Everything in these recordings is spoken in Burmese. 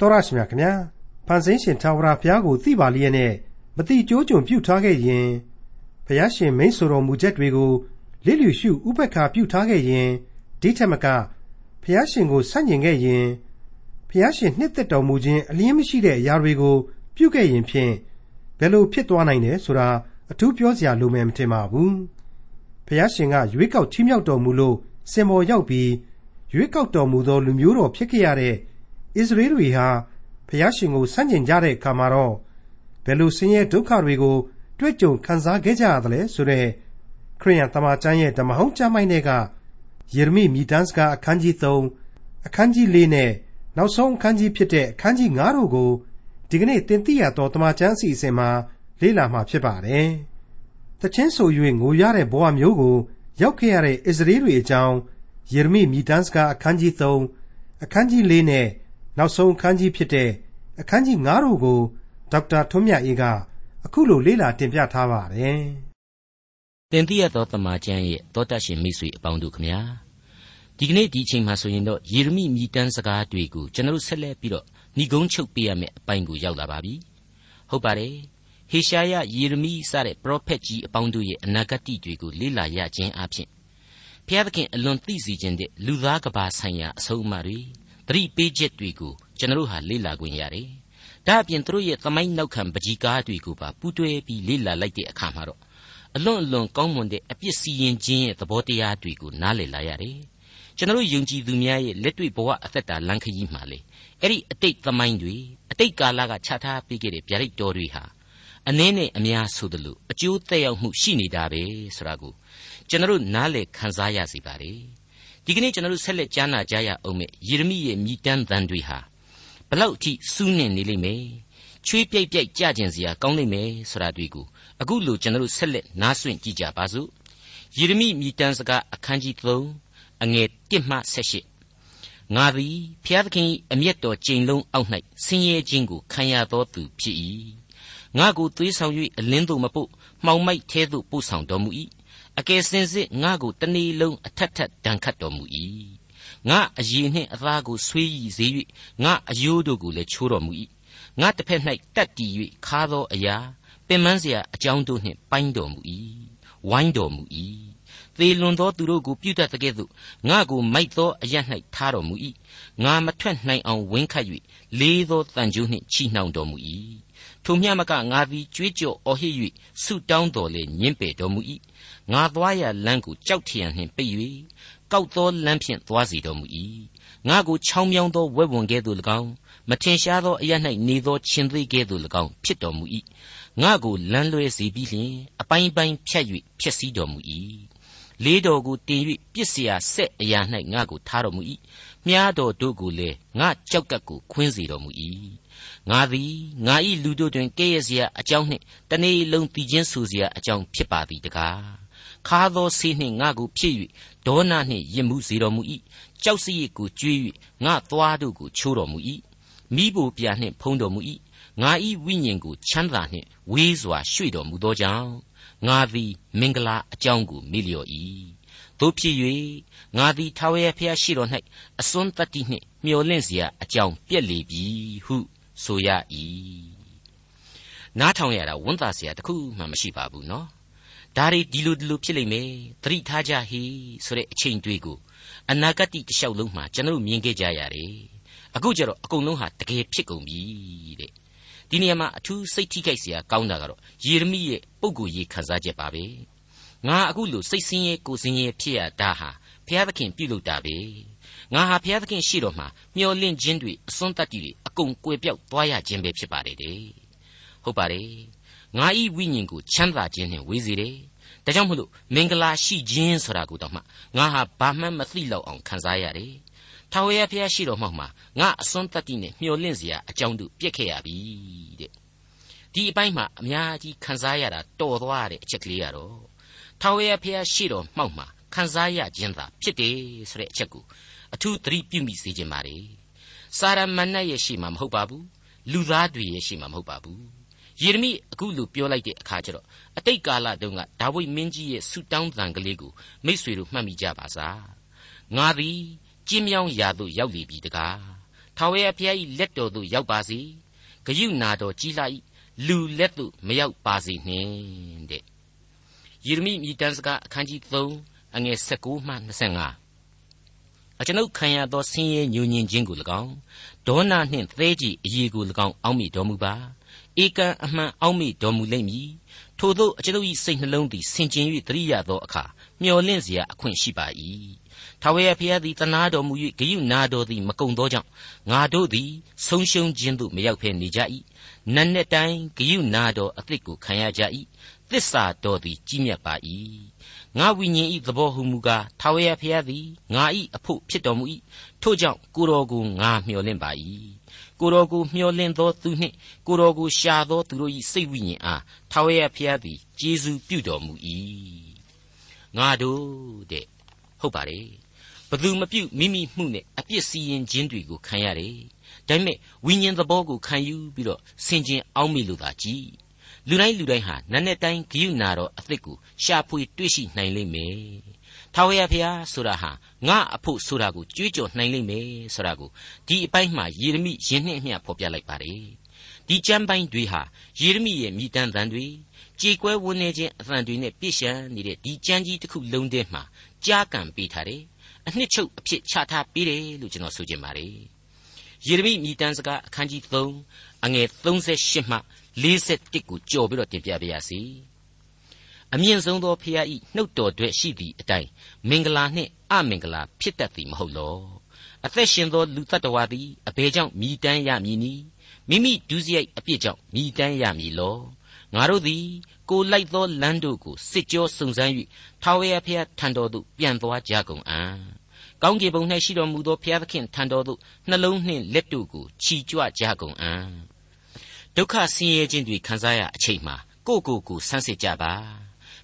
တော်ရရှိမြခင်ဗျာဖန်ဆင်းရှင်ထာဝရဘုရားကိုသိပါလျက်နဲ့မတိကျိုးကြုံပြုထားခဲ့ရင်ဘုရားရှင်မိန့်ဆိုတော်မူချက်တွေကိုလစ်လျူရှုဥပက္ခပြုထားခဲ့ရင်ဒီထက်မကဘုရားရှင်ကိုဆန့်ကျင်ခဲ့ရင်ဘုရားရှင်နှစ်သက်တော်မူခြင်းအလင်းမရှိတဲ့အရာတွေကို ပြုခဲ့ရင်ဖြင့်ဘယ်လိုဖြစ်သွားနိုင်လဲဆိုတာအထူးပြောစရာလိုမယ်မထင်ပါဘူးဘုရားရှင်ကရွေးကောက်ချီးမြှောက်တော်မူလို့စင်ပေါ်ရောက်ပြီးရွေးကောက်တော်မူသောလူမျိုးတော်ဖြစ်ခဲ့ရတဲ့ ဣသရေလတွေဟာဘုရားရှင်ကိုဆန့်ကျင်ကြတဲ့အခါမှာတော့ဘယ်လိုဆင်းရဲဒုက္ခတွေကို တွေ့ကြုံခံစားခဲ့ကြရသလဲဆိုတဲ့ခရိယန်တမန်ကျမ်းရဲ့ဓမ္မဟောင်းကျမ်းပိုင်းတွေကယေရမိမိတန်းစကားအခန်းကြီး3အခန်းကြီး4နဲ့နောက်ဆုံးအခန်းကြီးဖြစ်တဲ့အခန်းကြီး9တို့ကိုဒီကနေ့သင်သိရသောတမန်ကျမ်းအစီအစဉ်မှာလေ့လာမှာဖြစ်ပါတယ်။တချင်းဆို၍ငိုရတဲ့ဘဝမျိုးကို ရောက်ခဲ့ရတဲ့ဣသရေလတွေအကြောင်းယေရမိမိတန်းစကားအခန်းကြီး3အခန်းကြီး4နဲ့ နောက်ဆုံးအခန်းကြီးဖြစ်တဲ့အခန်းကြီး9တို့ကိုဒေါက်တာထွန်းမြတ်အေးကအခုလိုလေ့လာတင်ပြထားပါတယ်။တင်ပြရသောတမန်ကျမ်းရဲ့တောတတ်ရှင်မိတ်ဆွေအပေါင်းတို့ခမညာဒီကနေ့ဒီအချိန်မှာဆိုရင်တော့ယေရမိမြည်တမ်းစကားတွေကိုကျွန်တော်ဆက်လက်ပြီးတော့ဏိဂုံးချုပ်ပေးရမယ့်အပိုင်းကိုရောက်လာပါပြီ။ဟုတ်ပါတယ်။ဟေရှာယယေရမိစတဲ့ပရောဖက်ကြီးအပေါင်းတို့ရဲ့အနာဂတ်တွေကိုလေ့လာရခြင်းအပြင်ဘုရားသခင်အလွန်သိစေခြင်းတဲ့လူသားကဘာဆိုင်ရာအဆုံးအမတွေ သတိပေးချက်တွေကိုကျွန်တော်ဟာလေ့လာခွင့်ရတယ်။ဒါအပြင်သူတို့ရဲ့သမိုင်းနောက်ခံပကြီးကားတွေကိုပါပူးတွဲပြီးလေ့လာလိုက်တဲ့အခါမှာတော့အလွန်အလွန်ကောင်းမွန်တဲ့အပြစ်စီရင်ခြင်းရဲ့သဘောတရားတွေကိုနားလည်လာရတယ်။ကျွန်တော်ယုံကြည်သူများရဲ့လက်တွေ့ဘဝအသက်တာလမ်းခရီးမှာလေအဲ့ဒီအတိတ်သမိုင်းတွေအတိတ်ကာလကခြားထားပေးခဲ့တဲ့ဗျာဒိတ်တော်တွေဟာအနည်းနဲ့အများဆိုသလိုအကျိုးသက်ရောက်မှုရှိနေတာပဲဆိုတာကိုကျွန်တော်နားလည်ခံစားရစီပါ रे ဒီကနေ့ကျွန်တော်ဆက်လက်ကြားနာကြရအောင်မယ်ယေရမိရဲ့မြည်တမ်းသံတွေဟာဘလောက်အထိစူးနှင်နေလိမ့်မယ်ချွေးပြိုက်ပြိုက်ကြကျင်စရာကောင်းလိမ့်မယ်ဆိုတာတွေ့ကိုအခုလိုကျွန်တော်ဆက်လက်နားဆွင့်ကြည့်ကြပါစို့ယေရမိမြည်တမ်းစကားအခန်းကြီး3အငယ်1မှ18ငါသည်ဖျားသခင်အမျက်တော်ကြိမ်လုံးအောက်၌ဆင်းရဲခြင်းကိုခံရသောသူဖြစ်၏ငါကိုသွေးဆောင်၍အလင်းသို့မပို့မှောင်မိုက်ထဲသို့ပို့ဆောင်တော်မူ၏ အကယ်စင်စစ်ငါကိုတနေ့လုံးအထက်ထက်ဒဏ်ခတ်တော်မူ၏ငါအည်နှင့်အသားကိုဆွေးရည်စေ၍ငါအယိုးတို့ကိုလည်းချိုးတော်မူ၏ငါတစ်ဖက်၌တက်တည်၍ခါသောအရာပင်မစရာအကြောင်းတို့နှင့်ပိုင်းတော်မူ၏ဝိုင်းတော်မူ၏သေလွန်သောသူတို့ကိုပြုတတ်တဲ့ကဲ့သို့ငါကိုမိုက်သောအရ၌ထားတော်မူ၏ငါမထွက်နိုင်အောင်ဝင်းခတ်၍လေးသောတန်ကြိုးနှင့်ချီနှောင်တော်မူ၏ ထိုမျှမကငါသည်ကြွေးကြော်အော်ဟစ်၍ဆုတောင်းတော်လေညင်ပယ်တော်မူ၏ငါသွားရလမ်းကိုကြောက်ထရန်နှင့်ပိတ်၍ကောက်သောလမ်းဖြင့်သွားစေတော်မူ၏ငါကိုချောင်းမြောင်းသောဝဲဝင်ကဲ့သို့၎င်းမထင်ရှားသောအရ၌နေသောရှင်သေးကဲ့သို့၎င်းဖြစ်တော်မူ၏ငါကိုလမ်းလွဲစေပြီးလျှင်အပိုင်းပိုင်းဖြတ်၍ဖျက်ဆီးတော်မူ၏လေးတော်ကိုတင်၍ပြစ်เสียဆက်အရာ၌ငါကိုထားတော်မူ၏ မြားတော်တို့ကိုလည်းငါကြောက်ကပ်ကိုခွင်းစေတော်မူ၏ငါသည်ငါ၏လူတို့တွင်ကဲ့ရဲ့စရာအကြောင်းနှင့်တနေ့လုံးတည်ခြင်းဆူစရာအကြောင်းဖြစ်ပါသည်တကားခါသောဆေးနှင့်ငါကိုဖြစ်၍ဒေါနာနှင့်ယင်မှုစေတော်မူ၏ကြောက်စရစ်ကိုကြွေး၍ငါသွားတို့ကိုချိုးတော်မူ၏မိဘပြာနှင့်ဖုံးတော်မူ၏ငါ၏ဝိညာဉ်ကိုချမ်းသာနှင့်ဝေးစွာရွှေ့တော်မူသောကြောင့်ငါသည်မင်္ဂလာအကြောင်းကိုမေ့လျော့၏ တို့ဖြစ်၍ငါသည်ထာဝရဘုရားရှိတော်၌အစွန်းတတ္တိနှင့်မျော်လင့်เสียအကြောင်းပြက်လေပြီဟုဆိုရ၏နားထောင်ရတာဝန်တာเสียတခုမှမရှိပါဘူးเนาะဒါတွေဒီလိုဒီလိုဖြစ်လိမ့်မယ်သတိထားကြဟိဆိုတဲ့အချိန်တွေကိုအနာဂတ်တိတစ်လျှောက်လုံးမှာကျွန်တော်မြင်ခဲ့ကြရတယ်အခုကျတော့အကုန်လုံးဟာတကယ်ဖြစ်ကုန်ပြီတဲ့ဒီနေရာမှာအထူးစိတ်ထိခိုက်စရာကောင်းတာကတော့ယေရမိရဲ့ပုံကိုယ်ရေးခန်းစားချက်ပါပဲ ငါအခုလိုစိတ်ဆင်းရဲကိုယ်ဆင်းရဲဖြစ်ရတာဟာဘုရားသခင်ပြုလုပ်တာပဲငါဟာဘုရားသခင်ရှိတော်မှာမျော်လင့်ခြင်းတွေအစွန်းတတ္တိတွေအကုန်ကွယ်ပြောက်သွားရခြင်းပဲဖြစ်ပါတယ်တဲ့ဟုတ်ပါတယ်ငါဤဝိညာဉ်ကိုချမ်းသာခြင်းနဲ့ဝေစေတယ်ဒါကြောင့်မလို့မင်္ဂလာရှိခြင်းဆိုတာကိုတော့မှငါဟာဘာမှမသိလောက်အောင်ခံစားရတယ်ထာဝရဘုရားရှိတော်မှောက်မှာငါအစွန်းတတ္တိနဲ့မျော်လင့်စရာအကြောင်းတို့ပြက်ခဲ့ရပြီတဲ့ဒီအပိုင်းမှာအများကြီးခံစားရတာတော်သွားတဲ့အချက်ကလေးကတော့ ထာဝရဘုရားရှိတော်မှောက်မှာခံစားရခြင်းသာဖြစ်တယ်ဆိုတဲ့အချက်ကိုအထူးသတိပြုမိစေခြင်းပါလေစာရမဏေရဲ့ရှိမှာမဟုတ်ပါဘူးလူသားတွေရဲ့ရှိမှာမဟုတ်ပါဘူးယေရမိအခုလိုပြောလိုက်တဲ့အခါကျတော့အတိတ်ကာလတုန်းကဒါဝိဒ်မင်းကြီးရဲ့ဆူတောင်းသံကလေးကိုမိษွေတို့မှတ်မိကြပါစားငါသည်ကျင်းမြောင်းရာသို့ရောက်လေပြီတကားထထာဝရဘုရား၏လက်တော်သို့ရောက်ပါစေဂယုနာတော်ကြီးလှ၏လူလက်သို့မရောက်ပါစေနှင့်တဲ့ ယေရမိမြည်တမ်းစကားအခန်းကြီး3အငယ်16မှ25အကျွန်ုပ်ခံရသောဆင်းရဲညှို့ညင်ခြင်းကို၎င်းဒေါနနှင့်သဲကြီးအရေးကို၎င်းအောက်မိတော်မူပါဧကံအမှန်အောက်မိတော်မူလိမ့်မည်ထို့သောအကျွန်ုပ်၏စိတ်နှလုံးသည်ဆင်ကျင်၍တရိရသောအခါမျော်လင့်เสียအခွင့်ရှိပါ၏ထာဝရဘုရားသည်တနာတော်မူ၍ဂယုနာတော်သည်မကုံသောကြောင့်ငါတို့သည်ဆုံးရှုံးခြင်းသို့မရောက်ဘဲနေကြ၏နတ်နဲ့တိုင်းဂယုနာတော်အသစ်ကိုခံရကြ၏ သစ္စာတော်သည်ကြီးမြတ်ပါ၏ငါဝိညာဉ်ဤသဘောဟုမူကားထာဝရဘုရားသည်ငါဤအဖို့ဖြစ်တော်မူ၏ထို့ကြောင့်ကိုတော်ကိုငါမျှော်လင့်ပါ၏ကိုတော်ကိုမျှော်လင့်သောသူနှင့်ကိုတော်ကိုရှာသောသူတို့၏စိတ်ဝိညာဉ်အားထာဝရဘုရားသည်ကျေးဇူးပြုတော်မူ၏ငါတို့တဲ့ဟုတ်ပါလေဘသူမပြုတ်မိမိမှုနဲ့အပြစ်စီရင်ခြင်းတွေကိုခံရတယ်ဒါပေမဲ့ဝိညာဉ်သဘောကိုခံယူပြီးတော့ဆင်ခြင်အောက်မိလို့သာကြည် လူတိုင်းလူတိုင်းဟာနတ်နဲ့တိုင်းဂိယူနာတော်အသစ်ကိုရှာဖွေတွေ့ရှိနိုင်လိမ့်မယ်ထာဝရဘုရားဆိုတာဟာငါအဖို့ဆိုတာကိုကြွေးကြော်နိုင်လိမ့်မယ်ဆိုတာကိုဒီအပိုင်းမှာယေရမိယင်းနှင့်အမျှဖော်ပြလိုက်ပါတယ်ဒီကျမ်းပိုင်းတွေဟာယေရမိရဲ့မိတမ်းသံတွေကြေကွဲဝန်းနေခြင်းအသံတွေနဲ့ပြည့်ရှံနေတဲ့ဒီကျမ်းကြီးတစ်ခုလုံးထဲမှာကြားကံပေးထားတယ်အနှစ်ချုပ်အဖြစ်ချထားပေးတယ်လို့ကျွန်တော်ဆိုချင်ပါတယ်ယေရမိမိတမ်းစကားအခန်းကြီး3အငယ်38မှ 41ကိုကြော်ပြီးတော့တင်ပြပါရစေအမြင့်ဆုံးသောဖခင်ဤနှုတ်တော်တွေ့ရှိသည့်အတိုင်းမင်္ဂလာနှင့်အမင်္ဂလာဖြစ်တတ်သည်မဟုတ်လောအသက်ရှင်သောလူတ attva သည်အဘယ်ကြောင့်မြည်တမ်းရမည်နည်းမိမိဒုစရိုက်အပြစ်ကြောင့်မြည်တမ်းရမည်လောငါတို့သည်ကိုလိုက်သောလမ်းတို့ကိုစစ်ကြောစုံစမ်း၍ထာဝရဘုရားထံတော်သို့ပြန်သွားကြကုန်အံ့ကောင်းကင်ဘုံ၌ရှိတော်မူသောဘုရားသခင်ထံတော်သို့နှလုံးနှင့်လက်တို့ကိုချီကြွကြကုန်အံ့ ဒုက္ခဆင်းရဲခြင်းတွေခံစားရအချိန်မှာကိုကိုကိုဆန်းစစ်ကြပါ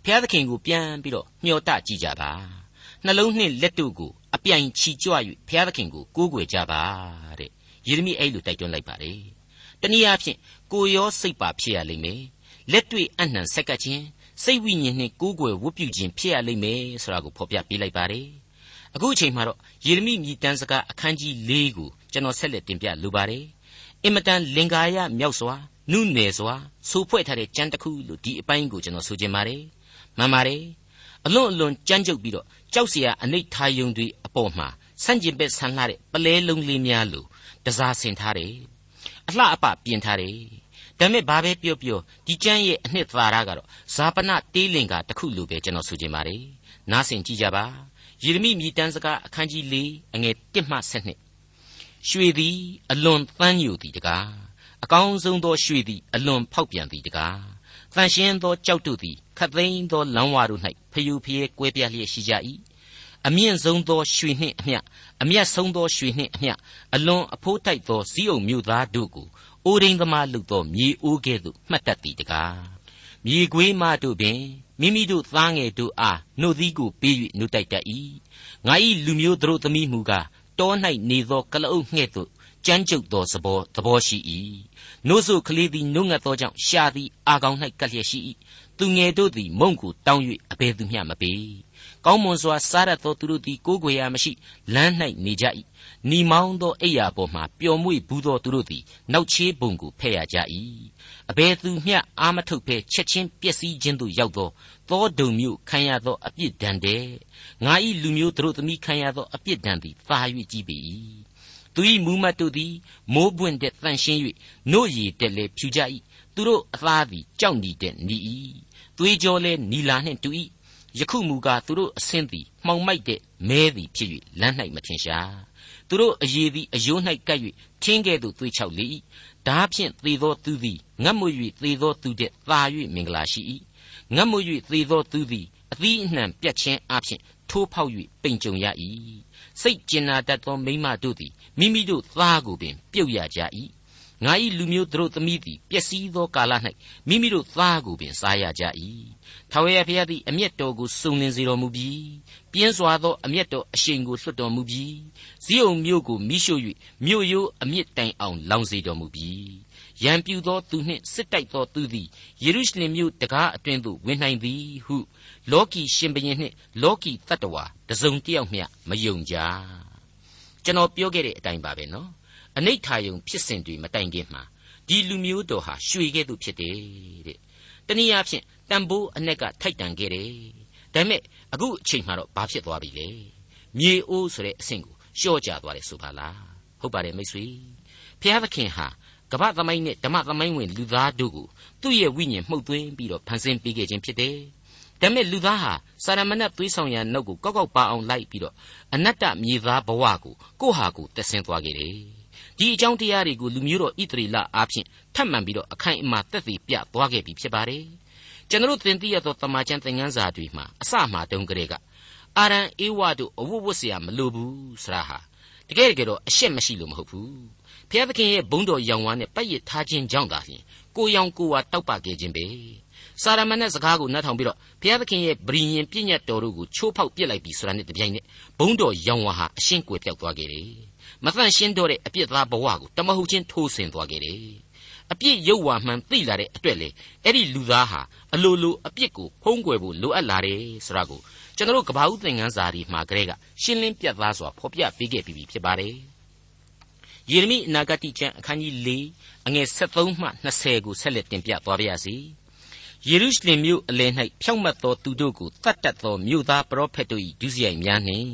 ဘုရားသခင်ကိုပြန်ပြီးတော့မျှော်တကြည့်ကြပါနှလုံးနှင့်လက်တို့ကိုအပြိုင်ချီကြွ၍ဘုရားသခင်ကိုကိုးကွယ်ကြပါတဲ့ယေရမိအဲ့လိုတိုက်တွန်းလိုက်ပါတယ်တနည်းအားဖြင့်ကိုရောစိတ်ပါဖြစ်ရလိမ့်မယ်လက်တွေ့အနှံဆက်ကပ်ခြင်းစိတ်ဝိညာဉ်နှင့်ကိုးကွယ်ဝတ်ပြုခြင်းဖြစ်ရလိမ့်မယ်ဆိုတာကိုဖော်ပြပေးလိုက်ပါတယ်အခုအချိန်မှာတော့ယေရမိမြည်တမ်းစကားအခန်းကြီး၄ကိုကျွန်တော်ဆက်လက်တင်ပြလိုပါတယ် အင်မတန်လင်္ကာရမြောက်စွာနုနယ်စွာဆိုဖွဲ့ထားတဲ့ကြမ်းတစ်ခုလို့ဒီအပိုင်းကိုကျွန်တော်ဆိုချင်ပါတယ်မှန်ပါတယ်အလွန်အလွန်ကြမ်းကြုတ်ပြီးတော့ကြောက်စရာအနိဋ္ဌာယုံတွေအပေါ်မှာဆန့်ကျင်ဘက်ဆန်လှတဲ့ပလဲလုံးလေးများလို့တစားဆင်ထားတယ်အလှအပပြင်ထားတယ်ဒါမဲ့ဘာပဲပြောပြောဒီကျမ်းရဲ့အနှစ်သာရကတော့ဇာပနတေးလင်္ကာတစ်ခုလိုပဲကျွန်တော်ဆိုချင်ပါတယ်နားဆင်ကြည့်ကြပါယေရမိမြည်တမ်းစကားအခန်းကြီး၄အငယ်၁မှ၁၂ ရွှေသည်အလွန်သန်းညိုသည်တကားအကောင်းဆုံးသောရွှေသည်အလွန်ဖောက်ပြန်သည်တကားတန်ရှင်းသောကြောက်တို့သည်ခတ်သိမ်းသောလမ်းဝါတို့၌ဖျူဖျဲကွဲပြားလျက်ရှိကြ၏အမြင့်ဆုံးသောရွှေနှင့်အမျှအမျက်ဆုံးသောရွှေနှင့်အမျှအလွန်အဖိုးတိုက်သောစည်းအုံမြို့သားတို့ကိုအိုရင်းသမားလုသောမြေအိုးကဲ့သို့မှတ်တတ်သည်တကားမြေခွေးမတို့ပင်မိမိတို့သားငယ်တို့အားနှုတ်သီးကိုပေး၍နှုတ်တိုက်တတ်၏ငါ၏လူမျိုးတို့သမီးမူကား တော၌နေသောကလအုပ်ငှဲ့သို့ကြမ်းကြုတ်သောသဘောသဘောရှိ၏နို့ဆိုကလေးသည်နှုတ်ငတ်သောကြောင့်ရှာသည်အာကောင်း၌ကပ်လျက်ရှိ၏သူငယ်တို့သည်မုံကိုတောင်း၍အဘယ်သူမျှမပေးကောင်းမွန်စွာစားရသောသူတို့သည်ကိုးကွယ်ရမရှိလမ်း၌နေကြ၏နီမောင်းသောအိယာပေါ်မှပျော်မွေ့ဘူးသောသူတို့သည်နောက်ချေးပုံကိုဖဲ့ရကြ၏ အဘယ်သူမျှအာမထုတ်ဘဲချက်ချင်းပျက်စီးခြင်းသို့ရောက်သောသောဒုံမျိုးခံရသောအပြစ်ဒဏ်တဲ့ငါ၏လူမျိုးတို့သမီးခံရသောအပြစ်ဒဏ်သည်သာ၍ကြီးပေ၏သူ၏မူမတ်တို့သည်မိုးပွင့်တဲ့တန်ရှင်း၍နို့ရည်တက်လေဖြူကြ၏သူတို့အသားသည်ကြောက်နေတဲ့နီ၏သွေးကြောလဲနီလာနှင့်တူ၏ယခုမူကားသူတို့အဆင်းသည်မှောင်မိုက်တဲ့မဲသည်ဖြစ်၍လမ်း၌မထင်ရှားသူတို့အရေးသည်အယိုး၌ကပ်၍ထင်းကဲ့သို့သွေးချောက်လေ၏ ဓာဖြင့်သေသောသူသည်ငတ်မွ၍သေသောသူတဲ့သာ၍မင်္ဂလာရှိ၏ငတ်မွ၍သေသောသူသည်အသီးအနှံပြတ်ခြင်းအပြင်ထိုးဖောက်၍ပိန်ကြုံရ၏စိတ်ကျင်နာတတ်သောမိမတို့သည်မိမိတို့သားကိုပင်ပြုတ်ရကြ၏ ငါ၏လူမျိုးတို့သမီးသည်ပျက်စီးသောကာလ၌မိမိတို့သားကိုပင်စားရကြ၏ထာဝရဘုရားသည်အမျက်တော်ကိုစုံလင်စေတော်မူပြီးပြင်းစွာသောအမျက်တော်အရှိန်ကိုလွှတ်တော်မူပြီးဇိအုန်မြို့ကိုမိရှို့၍မြို့ရိုးအမြင့်တိုင်အောင်လောင်စေတော်မူပြီးရံပြူသောသူနှင့်စစ်တိုက်သောသူသည်ယေရုရှလင်မြို့တကားအတွင်သို့ဝင်နိုင်သည်ဟုလောကီရှင်ဘရင်နှင့်လောကီတတ္တဝါတစုံတယောက်မျှမယုံကြကျွန်တော်ပြောခဲ့တဲ့အတိုင်းပါပဲနော် အနိဋ္ဌာယုံဖြစ်စဉ်တွေမတိုင်ခင်မှာဒီလူမျိုးတော်ဟာရွှေကဲ့သို့ဖြစ်တယ်တဲ့တနည်းအားဖြင့်တန်ဖိုးအ내ကထိုက်တန်ခဲ့တယ်ဒါပေမဲ့အခုအချိန်မှတော့ဘာဖြစ်သွားပြီလဲမြေအိုးဆိုတဲ့အဆင့်ကိုလျှော့ကျသွားတယ်ဆိုပါလားဟုတ်ပါတယ်မိတ်ဆွေဘုရားသခင်ဟာကမ္ဘာသမိုင်းနဲ့ဓမ္မသမိုင်းဝင်လူသားတို့ကိုသူ့ရဲ့ဝိညာဉ်မှုတ်သွင်းပြီးတော့ဖန်ဆင်းပေးခဲ့ခြင်းဖြစ်တယ်ဒါပေမဲ့လူသားဟာစာရမဏတ်သွေးဆောင်ရနှုတ်ကိုကောက်ကောက်ပါအောင်လိုက်ပြီးတော့အနတ္တမြေသားဘဝကိုကိုယ့်ဟာကိုယ်တက်ဆင်းသွားခဲ့တယ် ဒီအကြောင်းတရားတွေကိုလူမျိုးတော်ဣသရေလအားဖြင့်ထပ်မံပြီးတော့အခိုင်အမာသက်သေပြသွားခဲ့ပြီးဖြစ်ပါတယ်။ကျွန်တော်သင်သိရသောတမန်ကျန်သင်ခန်းစာတွေမှာအစမှတုန်းကတည်းကအာရန်အေဝါတို့အဝတ်ဝတ်စရာမလိုဘူးဆရာဟာတကယ်တကယ်တော့အရှက်မရှိလို့မဟုတ်ဘူး။ဖျားသခင်ရဲ့ဘုန်းတော်ရောင်ဝါနဲ့ပတ်ရထားခြင်းကြောင့်သာလျှင်ကိုရောင်ကိုဝါတောက်ပခဲ့ခြင်းပဲ။စာရမဏေစကားကိုနှက်ထောင်ပြီးတော့ဘုရားသခင်ရဲ့ဗြိညင်ပြည့်ညတ်တော်တို့ကိုချိုးဖောက်ပြစ်လိုက်ပြီးဆိုတာနဲ့တပြိုင်နက်ဘုန်းတော်ရောင်ဝါဟာအရှင်းကွယ်ပြောက်သွားခဲ့တယ် မသန့်ရှင်းတော့တဲ့အပြစ်သားဘဝကိုတမဟုတ်ချင်းထိုးဆင်သွားခဲ့တယ်အပြစ်ရုပ်ဝါမှန်သိလာတဲ့အတွက်လေအဲ့ဒီလူသားဟာအလိုလိုအပြစ်ကိုဖုံးကွယ်ဖို့လိုအပ်လာတယ်ဆိုတာကိုကျွန်တော်တို့ကဘာဦးသင်ခန်းစာဒီမှာကလေးကရှင်းလင်းပြတ်သားစွာဖော်ပြပေးခဲ့ပြီးဖြစ်ပါတယ်ယေရမိအနာဂတိကျမ်းအခန်းကြီး၄အငယ်73မှ20ကိုဆက်လက်တင်ပြသွားပါရစေ ယေရုရှလင်မြို့အလယ်၌ဖြောင့်မတ်သောသူတို့ကိုတတ်တတ်သောမြို့သားပရောဖက်တို့၏ဒုစရိုက်များနှင့်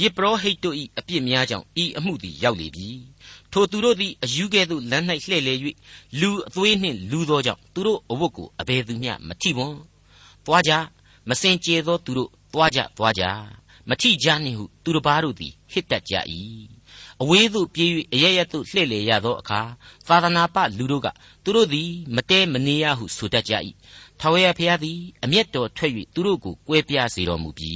ယေပရောဟိတ်တို့၏အပြစ်များကြောင့်ဤအမှုသည်ရောက်လေပြီထိုသူတို့သည်အယူကဲ့သို့လမ်း၌လှည့်လေ၍လူအသွေးနှင့်လူသောကြောင့်သူတို့အဝတ်ကိုအဘယ်သူမျှမထိပွန်သွားကြမစင်ကြဲသောသူတို့သွားကြသွားကြမထိကြနှင့်ဟုသူတစ်ပါးတို့သည်ဟစ်တတ်ကြ၏အဝေးသို့ပြေး၍အရရက်သို့လှည့်လေရသောအခါသာသနာပလူတို့ကသူတို့သည်မတဲမနေရဟုဆိုတတ်ကြ၏ ထာဝရဘုရားသည်အမျက်တော်ထွက်၍သူတို့ကိုကွဲပြားစေတော်မူပြီ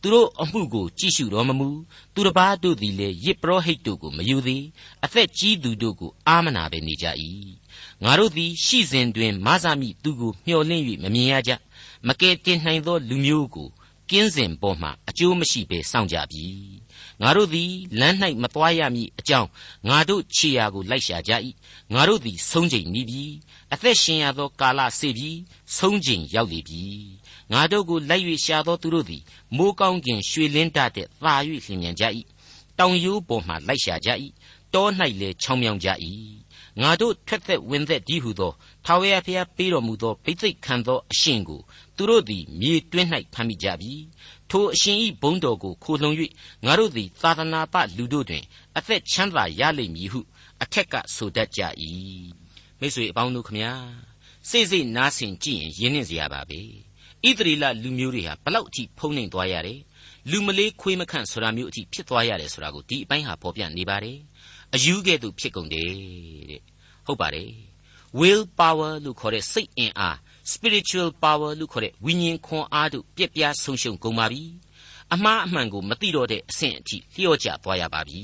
သူတို့အမှုကိုကြည့်ရှုတော်မမူသူတစ်ပါးတို့သည်လည်းယစ်ပရောဟိတ်တို့ကိုမယူသေးအသက်ကြီးသူတို့ကိုအာမနာပဲနေကြ၏ငါတို့သည်ရှိစဉ်တွင်မဆာမိသူကိုမျှော်လင့်၍မမြင်ရကြမကယ်တင်နိုင်သောလူမျိုးကိုကင်းစင်ပေါ်မှအကျိုးမရှိဘဲစောင့်ကြပြီ ငါတို့သည်လမ်း၌မသွားရမည်အကြောင်းငါတို့ခြေရာကိုလိုက်ရှာကြ၏ငါတို့သည်ဆုံးချိန်နီးပြီအသက်ရှင်ရသောကာလစေပြီဆုံးချိန်ရောက်လေပြီငါတို့ကိုလိုက်၍ရှာသောသူတို့သည်မိုးကောင်းကင်ရွှေလင်းတတဲ့သာ၍လျင်မြန်ကြ၏တောင်ရိုးပေါ်မှလိုက်ရှာကြ၏တော၌လည်းချောင်းမြောင်းကြ၏ငါတို့ထွက်သက်ဝင်သက်ဒီဟုသောထာဝရဘုရားပေးတော်မူသောဘိသိက်ခံသောအရှင်ကိုသူတို့သည်မြေတွင်း၌ဖမ်းမိကြပြီ ထိုအရှင်ဤဘုန်းတော်ကိုခိုလှုံ၍ငါတို့သည်သာသနာပလူတို့တွင် အသက်ချမ်းသာရလိမ့်မည်ဟုအထက်ကဆိုတတ်ကြ၏မိတ်ဆွေအပေါင်းတို့ခမညာစိတ်စိတ်နားဆင်ကြည့်ရင်ရင်းနှင်းစရာပါပဲဣသရေလလူမျိုးတွေဟာဘလောက်အထိဖုံးနှိမ်သွားရတယ်လူမလေးခွေးမခန့်ဆိုတာမျိုးအထိဖြစ်သွားရတယ်ဆိုတာကိုဒီအပိုင်းဟာပေါ်ပြနေပါတယ်အယူကဲ့သို့ဖြစ်ကုန်တယ်တဲ့ဟုတ်ပါတယ် will power လို့ခေါ်တဲ့စိတ်အင်အား spiritual power လို့ခေါ်တဲ့ဝိညာဉ်ခွန်အားတို့ပြက်ပြားဆုံးရှုံးကုန်ပါပြီအမှားအမှန်ကိုမသိတော့တဲ့အဆင့်အထိလျော့ကျသွားရပါပြီ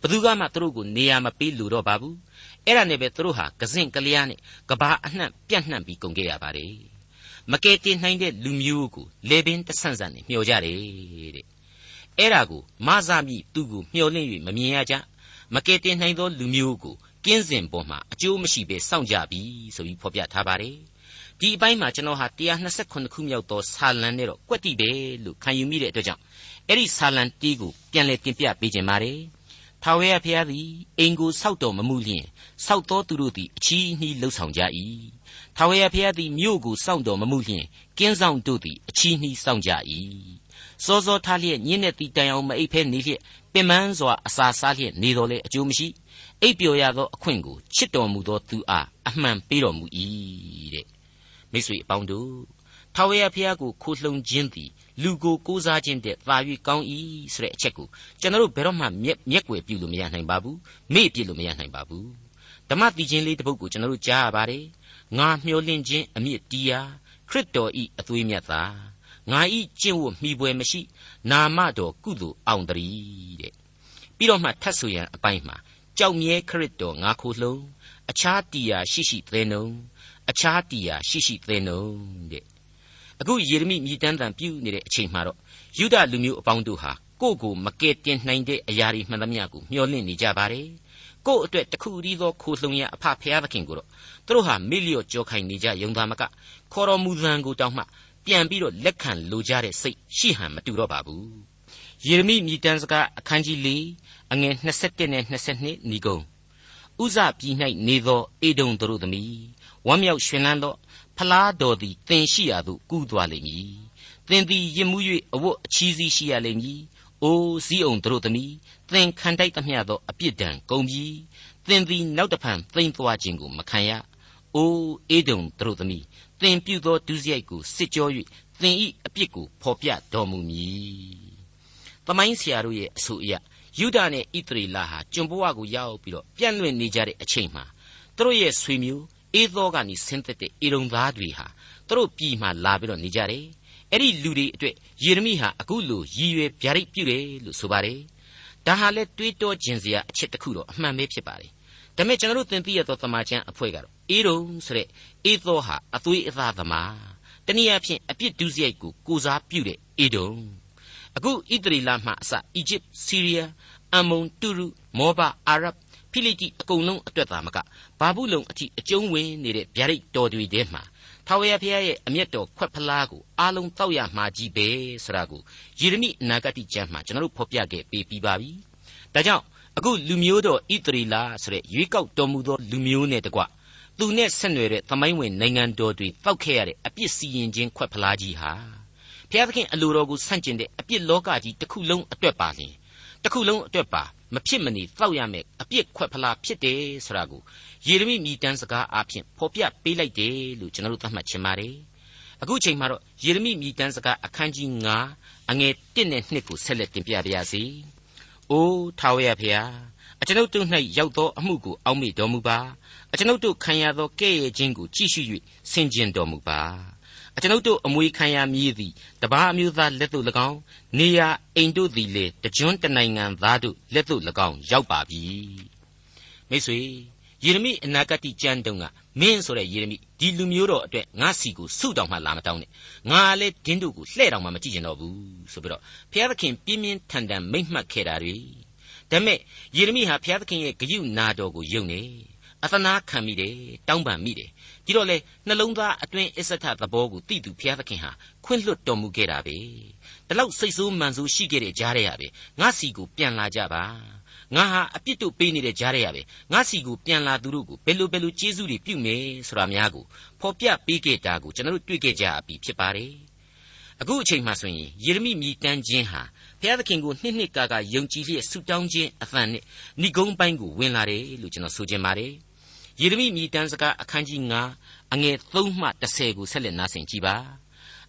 ဘသူကမှသူတို့ကိုနေရာမပေးလို့တော့ပါဘူးအဲ့ဒါနဲ့ပဲသူတို့ဟာကစင့်ကလျားနဲ့ကဘာအနှံ့ပြန့်နှံ့ပြီးကုန်ခဲ့ရပါတယ်မကယ်တင်နိုင်တဲ့လူမျိုးကိုလေပင်တဆန့်ဆန့်နဲ့မျှော်ကြတယ်တဲ့အဲ့ဒါကိုမဆာမိသူ့ကိုမျှော်လင့်၍မမြင်ရကြမကယ်တင်နိုင်သောလူမျိုးကိုကင်းစင်ပေါ်မှာအကျိုးမရှိဘဲစောင့်ကြပြီဆိုပြီးဖော်ပြထားပါတယ် ဒီအပိုင်းမှာကျွန်တော်ဟာ128ခုမြောက်သောဆာလံနဲ့တော့ကွက်တိပဲလို့ခံယူမိတဲ့အတွက်ကြောင့်အဲ့ဒီဆာလံတီးကိုပြန်လည်တင်ပြပေးခြင်းပါတယ်ထာဝရဘုရားသည်အိမ်ကိုဆောက်တော်မမူလျင်ဆောက်သောသူတို့သည်အချီးနှီးလှုပ်ဆောင်ကြ၏ထာဝရဘုရားသည်မြို့ကိုစောင့်တော်မမူလျင်ကင်းဆောင်တို့သည်အချီးနှီးစောင့်ကြ၏စောစောထားလျက်ညင်းတဲ့တီတိုင်အောင်မအိပ်ဖဲနေလျက်ပင်ပန်းစွာအစာစားလျက်နေတော်လဲအကျိုးမရှိအိပ်ပျော်ရသောအခွင့်ကိုချစ်တော်မူသောသူအားအမှန်ပေးတော်မူ၏တဲ့ မိတ်ဆွေအပေါင်းတို့ထာဝရဘုရားကိုခိုလှုံခြင်းသည်လူကိုကိုးစားခြင်းတဲ့သာ၍ကောင်း၏ဆိုတဲ့အချက်ကိုကျွန်တော်တို့ဘယ်တော့မှမျက်မျက်ွယ်ပြုလို့မရနိုင်ပါဘူးမေ့ပြစ်လို့မရနိုင်ပါဘူးဓမ္မတိချင်းလေးတစ်ပုဒ်ကိုကျွန်တော်တို့ကြားရပါတယ်ငါမျှော်လင့်ခြင်းအမြင့်တီးရာခရစ်တော်ဤအသွေးမြတ်သာငါဤကျင့်ဝတ်မိပွဲမရှိနာမတော်ကုသိုလ်အောင်တည်းတဲ့ပြီးတော့မှထပ်ဆိုရန်အပိုင်းမှာကြောက်မြဲခရစ်တော်ငါခိုလှုံအခြားတီးရာရှိရှိသဲနှုံ အခြားတီးရာရှိရှိသဲနှုံတဲ့အခုယေရမိမြည်တမ်းတန်ပြုနေတဲ့အချိန်မှာတော့ယူဒလူမျိုးအပေါင်းတို့ဟာကိုယ့်ကိုမကယ်တင်နိုင်တဲ့အရာတွေမှန်သမျှကိုမျှော်လင့်နေကြပါတယ်ကိုယ့်အတွက်တခုတည်းသောခိုလှုံရအဖဖျားသခင်ကိုတော့သူတို့ဟာမေ့လျော့ကြောခိုင်နေကြယုံသားမကခေါ်တော်မူသံကိုတောင်းမှပြန်ပြီးတော့လက်ခံလိုကြတဲ့စိတ်ရှိဟန်မတူတော့ပါဘူးယယေရမိမြည်တမ်းစကားအခန်းကြီး၄အငယ်21နဲ့22ဏီကုံဥဇပြည်၌နေသောအေဒုံတို့သမီး ဝမ်းမြောက်ရွှင်လန်းသောဖလားတော်သည်သင်ရှိရာသို့ကူးသွားလိမ့်မည်သင်သည်ရင်မှု၍အဝတ်အချီးစီးရှိရလိမ့်မည်အိုးစည်းအောင်တို့သမီးသင်ခံတိုက်သမျှသောအပြစ်ဒဏ်ကုန်ပြီသင်သည်နောက်တဖန်သိမ့်သွားခြင်းကိုမခံရအိုးအေဒုံတို့သမီးသင်ပြုသောဒုစရိုက်ကိုစစ်ကြော၍သင်ဤအပြစ်ကိုဖော်ပြတော်မူမည်။တမိုင်းဆရာတို့ရဲ့အဆိုအရယူဒနဲ့ဣသရေလဟာကျွန်ဘဝကိုရောက်ပြီးတော့ပြန့်လွင့်နေကြတဲ့အချိန်မှာသူတို့ရဲ့ဆွေမျိုး အေသောကနေဆင်းသက်တဲ့အေရုံသားတွေဟာသူတို့ပြည်မှာလာပြီးတော့နေကြတယ်။အဲ့ဒီလူတွေအတွက်ယေရမိဟာအခုလိုရည်ရွယ်ဗျာဒိတ်ပြုတယ်လို့ဆိုပါတယ်။ဒါဟာလဲတွေးတောခြင်းစရာအချက်တစ်ခုတော့အမှန်ပဲဖြစ်ပါတယ်။ဒါပေမဲ့ကျွန်တော်တို့သင်သိရသောသမာကျမ်းအဖွဲ့ကတော့အေရုံဆိုတဲ့အေသောဟာအသွေးအသားသမားတနည်းအားဖြင့်အပြစ်ဒုစရိုက်ကိုကိုစားပြုတဲ့အေဒုံအခုဣသရေလမှအစအီဂျစ်ဆီးရီးယားအမ္မုန်တူရုမောဘအာရဗ် ဖိလိတိအကုန်လုံးအတွက်သာမကဘာဘူးလုံအထိအကျုံးဝင်နေတဲ့ဗျာဒိတ်တော်တွေထဲမှာထာဝရဘုရားရဲ့အမျက်တော်ခွက်ဖလားကိုအားလုံးတောက်ရမှာကြီးပဲဆိုတာကိုယေရမိအနာဂတ်ကျမ်းမှာကျွန်တော်တို့ဖော်ပြခဲ့ပေးပြီးပါပြီ။ဒါကြောင့်အခုလူမျိုးတော်ဣသရေလဆိုတဲ့ရွေးကောက်တော်မူသောလူမျိုးနဲ့တကွသူနဲ့ဆက်နွယ်တဲ့သမိုင်းဝင်နိုင်ငံတော်တွေတောက်ခဲ့ရတဲ့အပြစ်စီရင်ခြင်းခွက်ဖလားကြီးဟာဘုရားသခင်အလိုတော်ကိုဆန့်ကျင်တဲ့အပြစ်လောကကြီးတစ်ခုလုံးအတွက်ပါလျင်တစ်ခုလုံးအတွက်ပါ မဖြစ်မနေတောက်ရမယ်အပြစ်ခွက်ဖလားဖြစ်တယ်ဆိုတာကိုယေရမိမြည်တမ်းစကားအဖြစ်ဖော်ပြပေးလိုက်တယ်လို့ကျွန်တော်တို့သတ်မှတ်ချင်ပါတယ်အခုချိန်မှာတော့ယေရမိမြည်တမ်းစကားအခန်းကြီး9အငယ်1နဲ့2ကိုဆက်လက်တင်ပြပါရစေ။အိုးထာဝရဘုရားအကျွန်ုပ်တို့၌ရောက်သောအမှုကိုအောက်မေ့တော်မူပါအကျွန်ုပ်တို့ခံရသောကဲ့ရဲ့ခြင်းကိုကြည့်ရှု၍ဆင်ခြင်တော်မူပါ အကျွန်ုပ်တို့အမွေခံရမည်သည်တပါးအမျိုးသားလက်သို့၎င်းနေရအိမ်တို့သည်လေတကြွန်းတနိုင်ငံသားတို့လက်သို့၎င်းရောက်ပါပြီမိတ်ဆွေယေရမိအနာဂတ်ကျမ်းတုံးကမင်းဆိုတဲ့ယေရမိဒီလူမျိုးတော်အတွက်ငါစီကိုဆုတောင်မှလာမတောင်းနဲ့ငါလည်းဒင်းတို့ကိုလှဲ့တောင်မှမကြည့်ကျင်တော့ဘူးဆိုပြီးတော့ဘုရားသခင်ပြင်းပြင်းထန်ထန်မိန့်မှတ်ခဲ့တာတွေဒါပေမဲ့ယေရမိဟာဘုရားသခင်ရဲ့ဂရုနာတော်ကိုယုံနေ အသနာခံမိတယ်တောင်းပန်မိတယ်ဒီတော့လေနှလုံးသားအတွင်းအစ္စထသဘောကိုသိသူဘုရားသခင်ဟာခွင့်လွတ်တော်မူခဲ့တာပဲဒီလောက်စိတ်ဆိုးမှန်ဆိုးရှိခဲ့တဲ့ကြားရရပဲငါစီကိုပြန်လာကြပါငါဟာအပြစ်တို့ပေးနေတဲ့ကြားရရပဲငါစီကိုပြန်လာသူတို့ကိုဘယ်လိုဘယ်လိုကျေးဇူးတွေပြုမယ်ဆိုတာများကိုဖော်ပြပေးခဲ့တာကိုကျွန်တော်တို့တွေ့ခဲ့ကြပြီဖြစ်ပါတယ်အခုအချိန်မှဆိုရင်ယေရမိမြည်တမ်းခြင်းဟာဘုရားသခင်ကိုနှစ်နှစ်ကာကာယုံကြည်လျက်ဆုတောင်းခြင်းအသံနဲ့ဏိဂုံးပိုင်းကိုဝင်လာတယ်လို့ကျွန်တော်ဆိုချင်ပါတယ် ယေရမိမိတန်းစကားအခန်းကြီး9အငယ်3မှ30ကိုဆက်လက်နားဆင်ကြပါ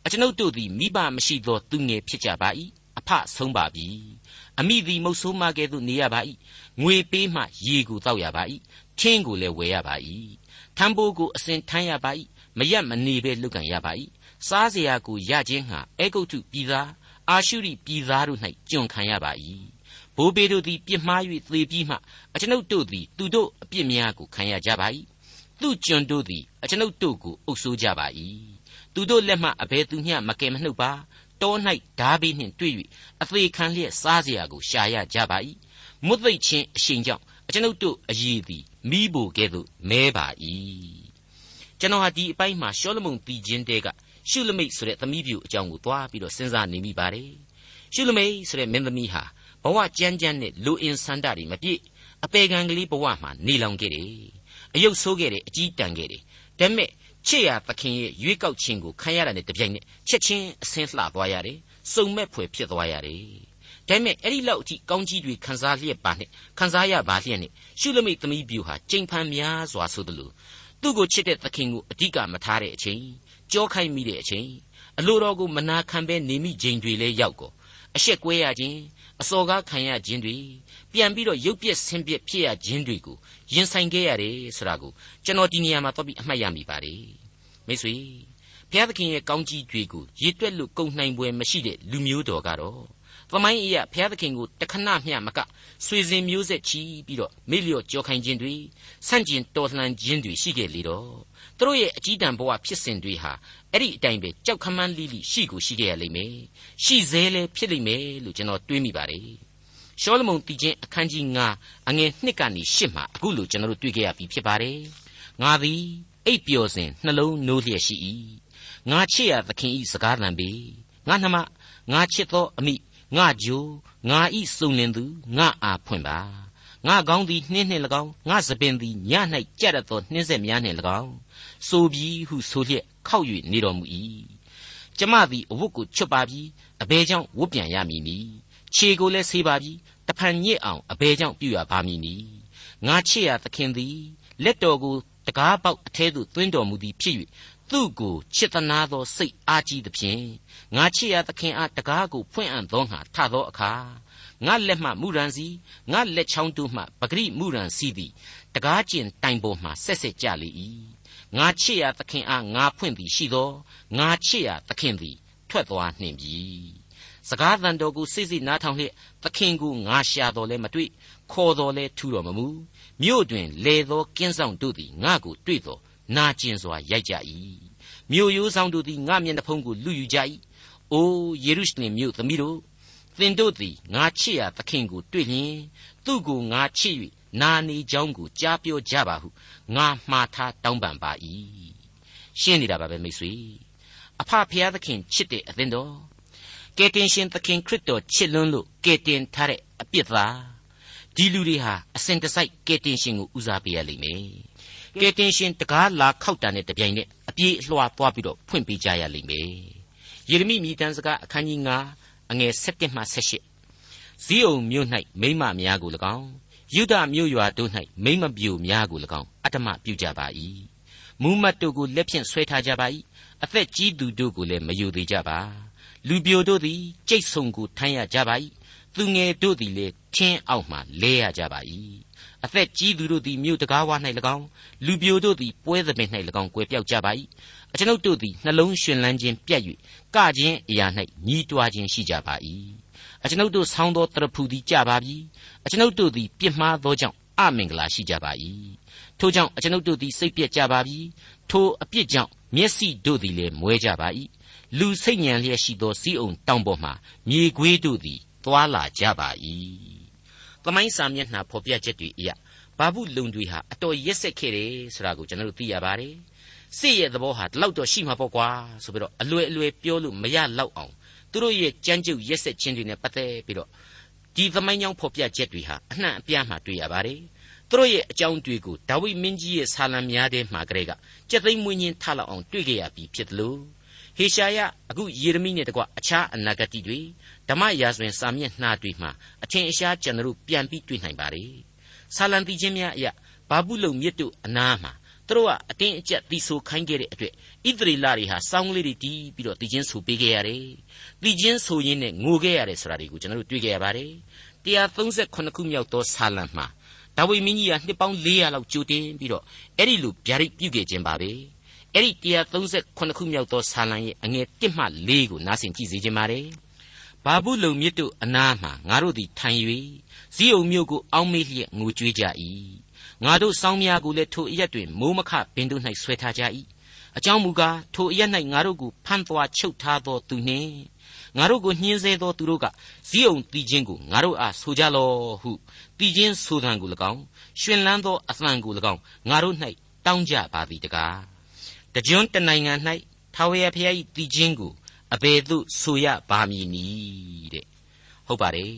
အကျွန်ုပ်တို့သည်မိဘမရှိသောသူငယ်ဖြစ်ကြပါ၏အဖဆုံးပါပြီအမိသည်မုတ်ဆိုးမကဲ့သို့နေရပါ၏ငွေပေးမှရေကိုတောက်ရပါ၏ထင်းကိုလည်းဝယ်ရပါ၏ထမ်းပိုးကိုအစဉ်ထမ်းရပါ၏မရက်မနေဘဲလုပ်ကံရပါ၏စားစရာကိုရခြင်းဟာအေဂုတ်ထုပြည်သားအာရှုရိပြည်သားတို့၌ကြွန်ခံရပါ၏ ဘိုးဘေတို့သည်ပြစ်မှား၍သေပြီးမှအကျွန်ုပ်တို့သည်သူတို့အပြစ်များကိုခံရကြပါ၏သူကျွန်တို့သည်အကျွန်ုပ်တို့ကိုအုပ်ဆိုးကြပါ၏သူတို့လက်မှအဘယ်သူမျှမကယ်မနှုတ်ပါတော၌ဓာဘေးနှင့်တွေ့၍အသေးခံလျက်စားเสียကိုရှာရကြပါ၏မွတ်သိပ်ခြင်းအရှိန်ကြောင့်အကျွန်ုပ်တို့အည်သည်မိဘကဲ့သို့မဲပါ၏ကျွန်တော်ဟာဒီအပိုင်းမှာရှောလမုန်တည်ခြင်းတဲကရှုလမိတ်ဆိုတဲ့သမီးပြူအကြောင်းကိုသွားပြီးတော့စဉ်းစားနေမိပါတယ်ရှုလမိတ်ဆိုတဲ့မင်းသမီးဟာ ဘဝကြမ်းကြမ်းနဲ့လူအင်ဆန္ဒတွေမပြည့်အပေခံကလေးဘဝမှာနေလောင်ခဲ့တယ်အယုတ်ဆိုးခဲ့တယ်အကြီးတန်ခဲ့တယ်ဒါပေမဲ့ချစ်ရသခင်ရဲ့ရွေးကောက်ခြင်းကိုခံရတာနဲ့တပြိုင်နက်ချက်ချင်းအဆင်းလှသွားရတယ်စုံမဲ့ဖွယ်ဖြစ်သွားရတယ်ဒါပေမဲ့အဲ့ဒီလောက်အထိကောင်းကြီးတွေခံစားလျက်ပါနဲ့ခံစားရပါလျက်နဲ့ရှုလမိတ်သမီးပြူဟာကြိမ်ဖန်များစွာဆိုသလိုသူ့ကိုချစ်တဲ့သခင်ကိုအဓိကမထားတဲ့အချိန်ကြောခိုက်မိတဲ့အချိန်အလိုတော်ကိုမနာခံဘဲနေမိချိန်တွေလဲရောက်ကုန်အရှက်ကွဲရခြင်း အစော်ကားခံရခြင်းတွေပြန်ပြီးတော့ရုပ်ပြက်ဆင်းပြက်ဖြစ်ရခြင်းတွေကိုရင်ဆိုင်ခဲ့ရတယ်ဆိုတာကိုကျွန်တော်ဒီနေရာမှာတော့ပြီးအမှတ်ရမိပါတယ်မိတ်ဆွေဘုရားသခင်ရဲ့ကောင်းကြီးတွေကိုရည်တွက်လို့ကုန်နိုင်ပွဲမရှိတဲ့လူမျိုးတော်ကတော့သမိုင်းအရာဘုရားသခင်ကိုတခဏမျှမကဆွေစဉ်မျိုးဆက်ချီပြီးတော့မေ့လျော့ကြောခိုင်းခြင်းတွေဆန့်ကျင်တော်လှန်ခြင်းတွေရှိခဲ့လေတော့ သူတို့ရဲ့အကြီးတန်းဘဝဖြစ်စဉ်တွေဟာအဲ့ဒီအတိုင်းပဲကြောက်ခမန်းလိလိရှိကိုရှိခဲ့ရလိမ့်မယ်ရှိသေးလဲဖြစ်လိမ့်မယ်လို့ကျွန်တော်တွေးမိပါတယ်ရှောလမုန်တည်ခြင်းအခန်းကြီး9အငယ်1ကနေ10မှာအခုလိုကျွန်တော်တို့တွေ့ကြရပြီဖြစ်ပါတယ်ငါသည်အိပ်ပျော်စဉ်နှလုံးနိုးလျက်ရှိ၏ငါချစ်ရသခင်ဤစကားသံပေငါနှမငါချစ်သောအမိငါဂျိုငါဤစုံလင်သူငါအားဖွင့်ပါ ငါကောင်းသည်နှင်းနှင့်၎င်းငါစပင်သည်ည၌ကြက်ရသောနှင်းဆက်များနှင့်၎င်းဆိုပြီးဟုဆိုလျက်ခောက်၍နေတော်မူ၏ကျမသည်အဝတ်ကိုချွတ်ပါပြီအဘဲကြောင့်ဝတ်ပြန်ရမည်နီခြေကိုလည်းဆေးပါပြီတဖန်ညစ်အောင်အဘဲကြောင့်ပြုရပါမည်နီငါချစ်ရသခင်သည်လက်တော်ကိုတကားပေါက်အထဲသို့သွင်းတော်မူသည်ဖြစ်၍သူ့ကိုချစ်သနာသောစိတ်အားကြီးသဖြင့်ငါချစ်ရသခင်အားတကားကိုဖွင့်အံ့သောငါထသောအခါ ငါလက်မှမူရန်စီငါလက်ချောင်းတို့မှပဂရိမူရန်စီသည်တကားကျင်တိုင်ပေါ်မှဆက်ဆက်ကြလေ၏ငါချစ်ရသခင်အားငါဖွင့်သည်ရှိသောငါချစ်ရသခင်သည်ထွက်သွားနှင့်ပြီစကားသံတော်ကိုစိတ်စိတ်နားထောင်လျက်သခင်ကိုငါရှာတော်လဲမတွေ့ခေါ်တော်လဲထူတော်မမူမြို့တွင်လေသောကင်းဆောင်တို့သည်ငါကိုတွေ့တော်နာကျင်စွာရိုက်ကြ၏မြို့ရိုးဆောင်တို့သည်ငါမျက်နှာဖုံးကိုလူယူကြ၏အိုးယေရုရှလင်မြို့သမီးတို့ သင်တို့သည်ငါချစ်ရာသခင်ကိုတွေ့လျင်သူ့ကိုငါချစ်၍နာနေကြောင်းကိုကြားပြောကြပါဟုငါမှားထားတောင်းပန်ပါ၏ရှင်းနေတာပါပဲမိတ်ဆွေအဖဖျားသခင်ချစ်တဲ့အသင်တော်ကယ်တင်ရှင်သခင်ခရစ်တော်ချစ်လွန်းလို့ကယ်တင်ထားတဲ့အပြစ်သားဒီလူတွေဟာအစဉ်တစိုက်ကယ်တင်ရှင်ကိုဦးစားပေးရလိမ့်မယ်ကယ်တင်ရှင်တကားလာခောက်တာနဲ့တပြိုင်နက်အပြေးအလွှာသွားပြီးတော့ဖွင့်ပေးကြရလိမ့်မယ်ယေရမိမိတန်းစကားအခန်းကြီး9 အငယ်7မှ18ဇီးအုံမြို့၌မိမများကို၎င်းယုဒမြို့ရွာတို့၌မိမပြူများကို၎င်းအတ္တမပြုကြပါ၏မူမတ်တို့ကိုလက်ဖြင့်ဆွဲထားကြပါ၏အသက်ကြီးသူတို့ကိုလည်းမယူသေးကြပါလူပြိုတို့သည်ကြိတ်ဆုံကိုထမ်းရကြပါ၏သူငယ်တို့သည်လည်းထင်းအောက်မှလဲရကြပါ၏အသက်ကြီးသူတို့သည်မြို့တကားဝ၌၎င်းလူပြိုတို့သည်ပွဲသပင်၌၎င်းကွယ်ပြောက်ကြပါ၏ အကျွန်ုပ်တို့သည်နှလုံးရှင်လန်းခြင်းပြတ်၍ကခြင်းအရာ၌ညီးတွားခြင်းရှိကြပါ၏အကျွန်ုပ်တို့ဆောင်းသောတရဖူသည်ကြပါပြီအကျွန်ုပ်တို့သည်ပြစ်မှားသောကြောင့်အမင်္ဂလာရှိကြပါ၏ထို့ကြောင့်အကျွန်ုပ်တို့သည်စိတ်ပြက်ကြပါပြီထိုအပြစ်ကြောင့်မျက်စိတို့သည်လည်းမွဲကြပါ၏လူစိတ်ညံလျက်ရှိသောစီးအောင်တောင်ပေါ်မှမြေခွေးတို့သည်သွာလာကြပါ၏သမိုင်းစာမျက်နှာဖော်ပြချက်တွေအရဘာဘူးလုံတွေဟာအတော်ရက်ဆက်ခဲ့တယ်ဆိုတာကိုကျွန်တော်တို့သိရပါတယ် စစ်ရဲ့သဘောဟာဒီလောက်တော့ရှိမှာပေါ့ကွာဆိုပြီးတော့အလွယ်အလွယ်ပြောလို့မရလောက်အောင်သူတို့ရဲ့ကြမ်းကြုတ်ရက်ဆက်ခြင်းတွေနဲ့ပတ်သက်ပြီးတော့ဒီသမိုင်းကြောင်းဖော်ပြချက်တွေဟာအနှံ့အပြားမှတွေ့ရပါတယ်သူတို့ရဲ့အကြောင်းတွေကိုဒါဝိမင်းကြီးရဲ့ဆာလံများထဲမှာကလေးကကြက်သိမ်းမွေးညင်းထလောက်အောင်တွေ့ကြရပြီဖြစ်တယ်လို့ဟေရှာယအခုယေရမိနဲ့တကွအခြားအနာဂတ်တွေဓမ္မရာဇဝင်စာမျက်နှာတွေမှာအထင်အရှားကျွန်တော်ပြန်ပြီးတွေ့နိုင်ပါတယ်ဆာလံတိချင်းများအရာဘာဘူးလုံမြစ်တို့အနားမှာ သူတို့ကအတင်းအကျပ်တီဆိုခိုင်းခဲ့တဲ့အတွက်ဣသရေလတွေဟာစောင်းလေးတွေတီးပြီးတော့တီချင်းဆိုပေးခဲ့ရတယ်။တီချင်းဆိုရင်းနဲ့ငိုခဲ့ရတယ်ဆိုတာတွေကိုကျွန်တော်တို့တွေ့ခဲ့ရပါတယ်။138ခုမြောက်သောဆာလံမှာဒါဝိမင်းကြီးကနှစ်ပေါင်း400လောက်ကြိုတင်ပြီးတော့အဲ့ဒီလိုဗျာဒိတ်ပြုခဲ့ခြင်းပါပဲ။အဲ့ဒီ138ခုမြောက်သောဆာလံရဲ့အငယ်1မှ4ကိုနားဆင်ကြည့်စေခြင်းပါတယ်။ဘာဘူးလုံမြစ်တို့အနားမှာငါတို့သည်ထိုင်၍ဇီးအုံမြို့ကိုအောင်းမေးလျက်ငိုကြွေးကြ၏ ငါတို့စောင်းများကိုလည်းထိုအရက်တွင်မိုးမခပင်တို့၌ဆွဲထားကြ၏အကြောင်းမူကားထိုအရက်၌ငါတို့ကိုဖမ်းသွားချုပ်ထားသောသူနှင့်ငါတို့ကိုညှင်းဆဲသောသူတို့ကဇီးအောင်တီချင်းကိုငါတို့အားဆိုကြလော့ဟုတီချင်းဆိုသံကို၎င်းရှင်လန်းသောအသံကို၎င်းငါတို့၌တောင်းကြပါသည်တကားတကြွတနိုင်ငံ၌ထာဝရဘုရား၏တီချင်းကိုအဘယ်သို့ဆိုရပါမည်နည်းတဲ့ဟုတ်ပါတယ်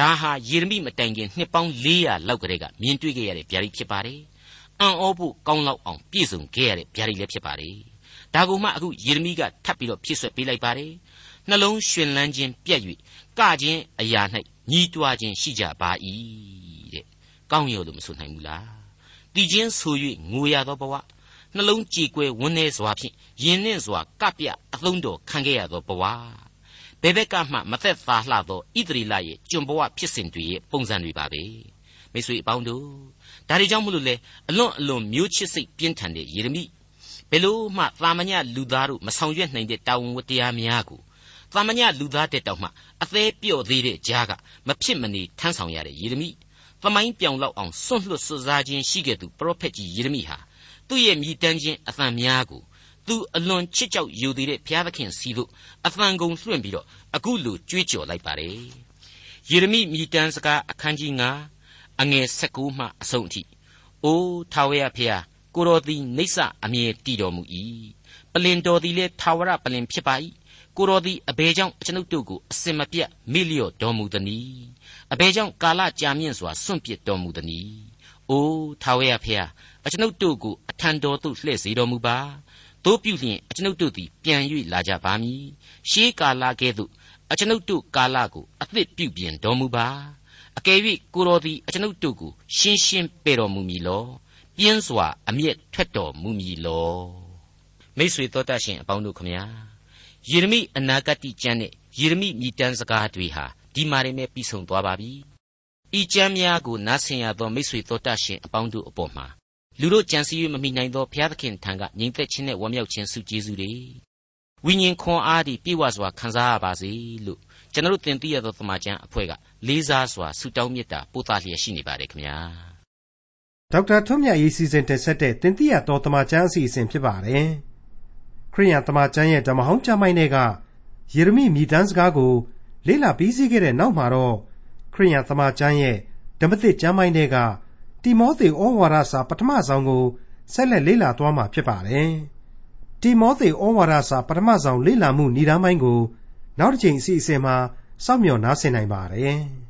ဒါဟာယေရမိမတိုင်ခင်နှစ်ပေါင်း400လောက်ကတည်းကမြင်တွေ့ခဲ့ရတဲ့ဗျာဒိတ်ဖြစ်ပါတယ်။အံ့ဩဖို့ကောင်းလောက်အောင်ပြည့်စုံခဲ့ရတဲ့ဗျာဒိတ်လည်းဖြစ်ပါတယ်။ဒါကိုမှအခုယေရမိကထပ်ပြီးတော့ဖြည့်ဆွက်ပေးလိုက်ပါတယ်။နှလုံးရှင်လန်းခြင်းပြက်၍ကခြင်းအရာ၌ညီးတွားခြင်းရှိကြပါ၏တဲ့။ကောင်းရောလို့မဆိုနိုင်ဘူးလား။တည်ခြင်းဆို၍ငိုရသောဘဝနှလုံးကြေကွဲဝန်းနေစွာဖြင့်ယဉ်နှင့်စွာကပြအသုံးတော်ခံခဲ့ရသောဘဝ ဘယ်ဘက်ကမှမသက်သာလှသောဣသရေလရဲ့ကျွန်ဘဝဖြစ်စဉ်တွေရဲ့ပုံစံတွေပါပဲမိတ်ဆွေအပေါင်းတို့ဒါတွေကြောင့်မလို့လေအလွန်အလွန်မျိုးချစ်စိတ်ပြင်းထန်တဲ့ယေရမိဘယ်လို့မှသာမညလူသားတို့မဆောင်ရွက်နိုင်တဲ့တာဝန်ဝတ္တရားများကိုသာမညလူသားတဲ့တောင်မှအသေးပြော့သေးတဲ့ကြားကမဖြစ်မနေထမ်းဆောင်ရတဲ့ယေရမိသမိုင်းပြောင်လောက်အောင်စွန့်လွတ်စွစားခြင်းရှိခဲ့သူပရောဖက်ကြီးယေရမိဟာသူ့ရဲ့မြည်တမ်းခြင်းအသံများကို သူအလွန်ချစ်ကြောက်ယူသေးတဲ့ဘုရားသခင်စီတို့အသံကုန်လွှင့်ပြီးတော့အခုလိုကြွေးကြော်လိုက်ပါတယ်ယေရမိမြည်တမ်းစကားအခန်းကြီး9အငယ်16မှအဆုံးအထိအိုးထာဝရဘုရားကိုတော်သည်နေဆအမြဲတည်တော်မူ၏ပလင်တော်သည်လည်းထာဝရပလင်ဖြစ်ပါ၏ကိုတော်သည်အဘယ်ကြောင့်ကျွန်ုပ်တို့ကိုအစင်မပြတ်မေ့လျော့တော်မူသနည်းအဘယ်ကြောင့်ကာလကြာမြင့်စွာစွန့်ပစ်တော်မူသနည်းအိုးထာဝရဖျားအကျွန်ုပ်တို့ကိုအထံတော်သို့လှည့်စေတော်မူပါ တို့ပြုလျင်အကျွန်ုပ်တို့သည်ပြန်၍လာကြပါမည်ရှေးကာလကဲ့သို့အကျွန်ုပ်တို့ကာလကိုအသစ်ပြုပြင်တော်မူပါအကယ်၍ကိုတော်သည်အကျွန်ုပ်တို့ကိုရှင်းရှင်းပေတော်မူမည်လောပြင်းစွာအမျက်ထွက်တော်မူမည်လောမိတ်ဆွေတော်တတ်ရှင်အပေါင်းတို့ခမညာယေရမိအနာဂတ်ကျမ်းနဲ့ယေရမိမြည်တမ်းစကားတွေဟာဒီမှာနေပြီးဆုံးသွားပါပြီဤကျမ်းများကိုနားဆင်ရသောမိတ်ဆွေတော်တတ်ရှင်အပေါင်းတို့အပေါ်မှာ လူတို့ကြံစည်၍မမိနိုင်သောဘုရားသခင်ထံကညီသက်ခြင်းနဲ့ဝမ်းမြောက်ခြင်းစုကျေးဇူးတွေဝိညာဉ်ခွန်အားဒီပြည့်ဝစွာခံစားရပါစေလို့ကျွန်တော်တို့သင်သိရသောသမာကျမ်းအဖွဲ့ကလေးစားစွာဆုတောင်းမေတ္တာပို့သလျက်ရှိနေပါတယ်ခင်ဗျာဒေါက်တာထွန်းမြတ်ရေးစီစဉ်တင်ဆက်တဲ့သင်သိရသောသမာကျမ်းအစီအစဉ်ဖြစ်ပါတယ်ခရိယန်သမာကျမ်းရဲ့ဓမ္မဟောင်းကျမ်းပိုင်းတွေကယေရမိမြည်တမ်းစကားကိုလေ့လာပြီးစီးခဲ့တဲ့နောက်မှာတော့ခရိယန်သမာကျမ်းရဲ့ဓမ္မသစ်ကျမ်းပိုင်းတွေက တိမောသေဩဝါဒစာပထမဆုံးကိုဆက်လက်လေ့လာသွားမှာဖြစ်ပါတယ်တိမောသေဩဝါဒစာပထမဆုံးလေ့လာမှုဏ္ဍာန်းပိုင်းကို နောက်တစ်ချိန်အစီအစဉ်မှာစောင့်မျှော်နားဆင်နိုင်ပါတယ်။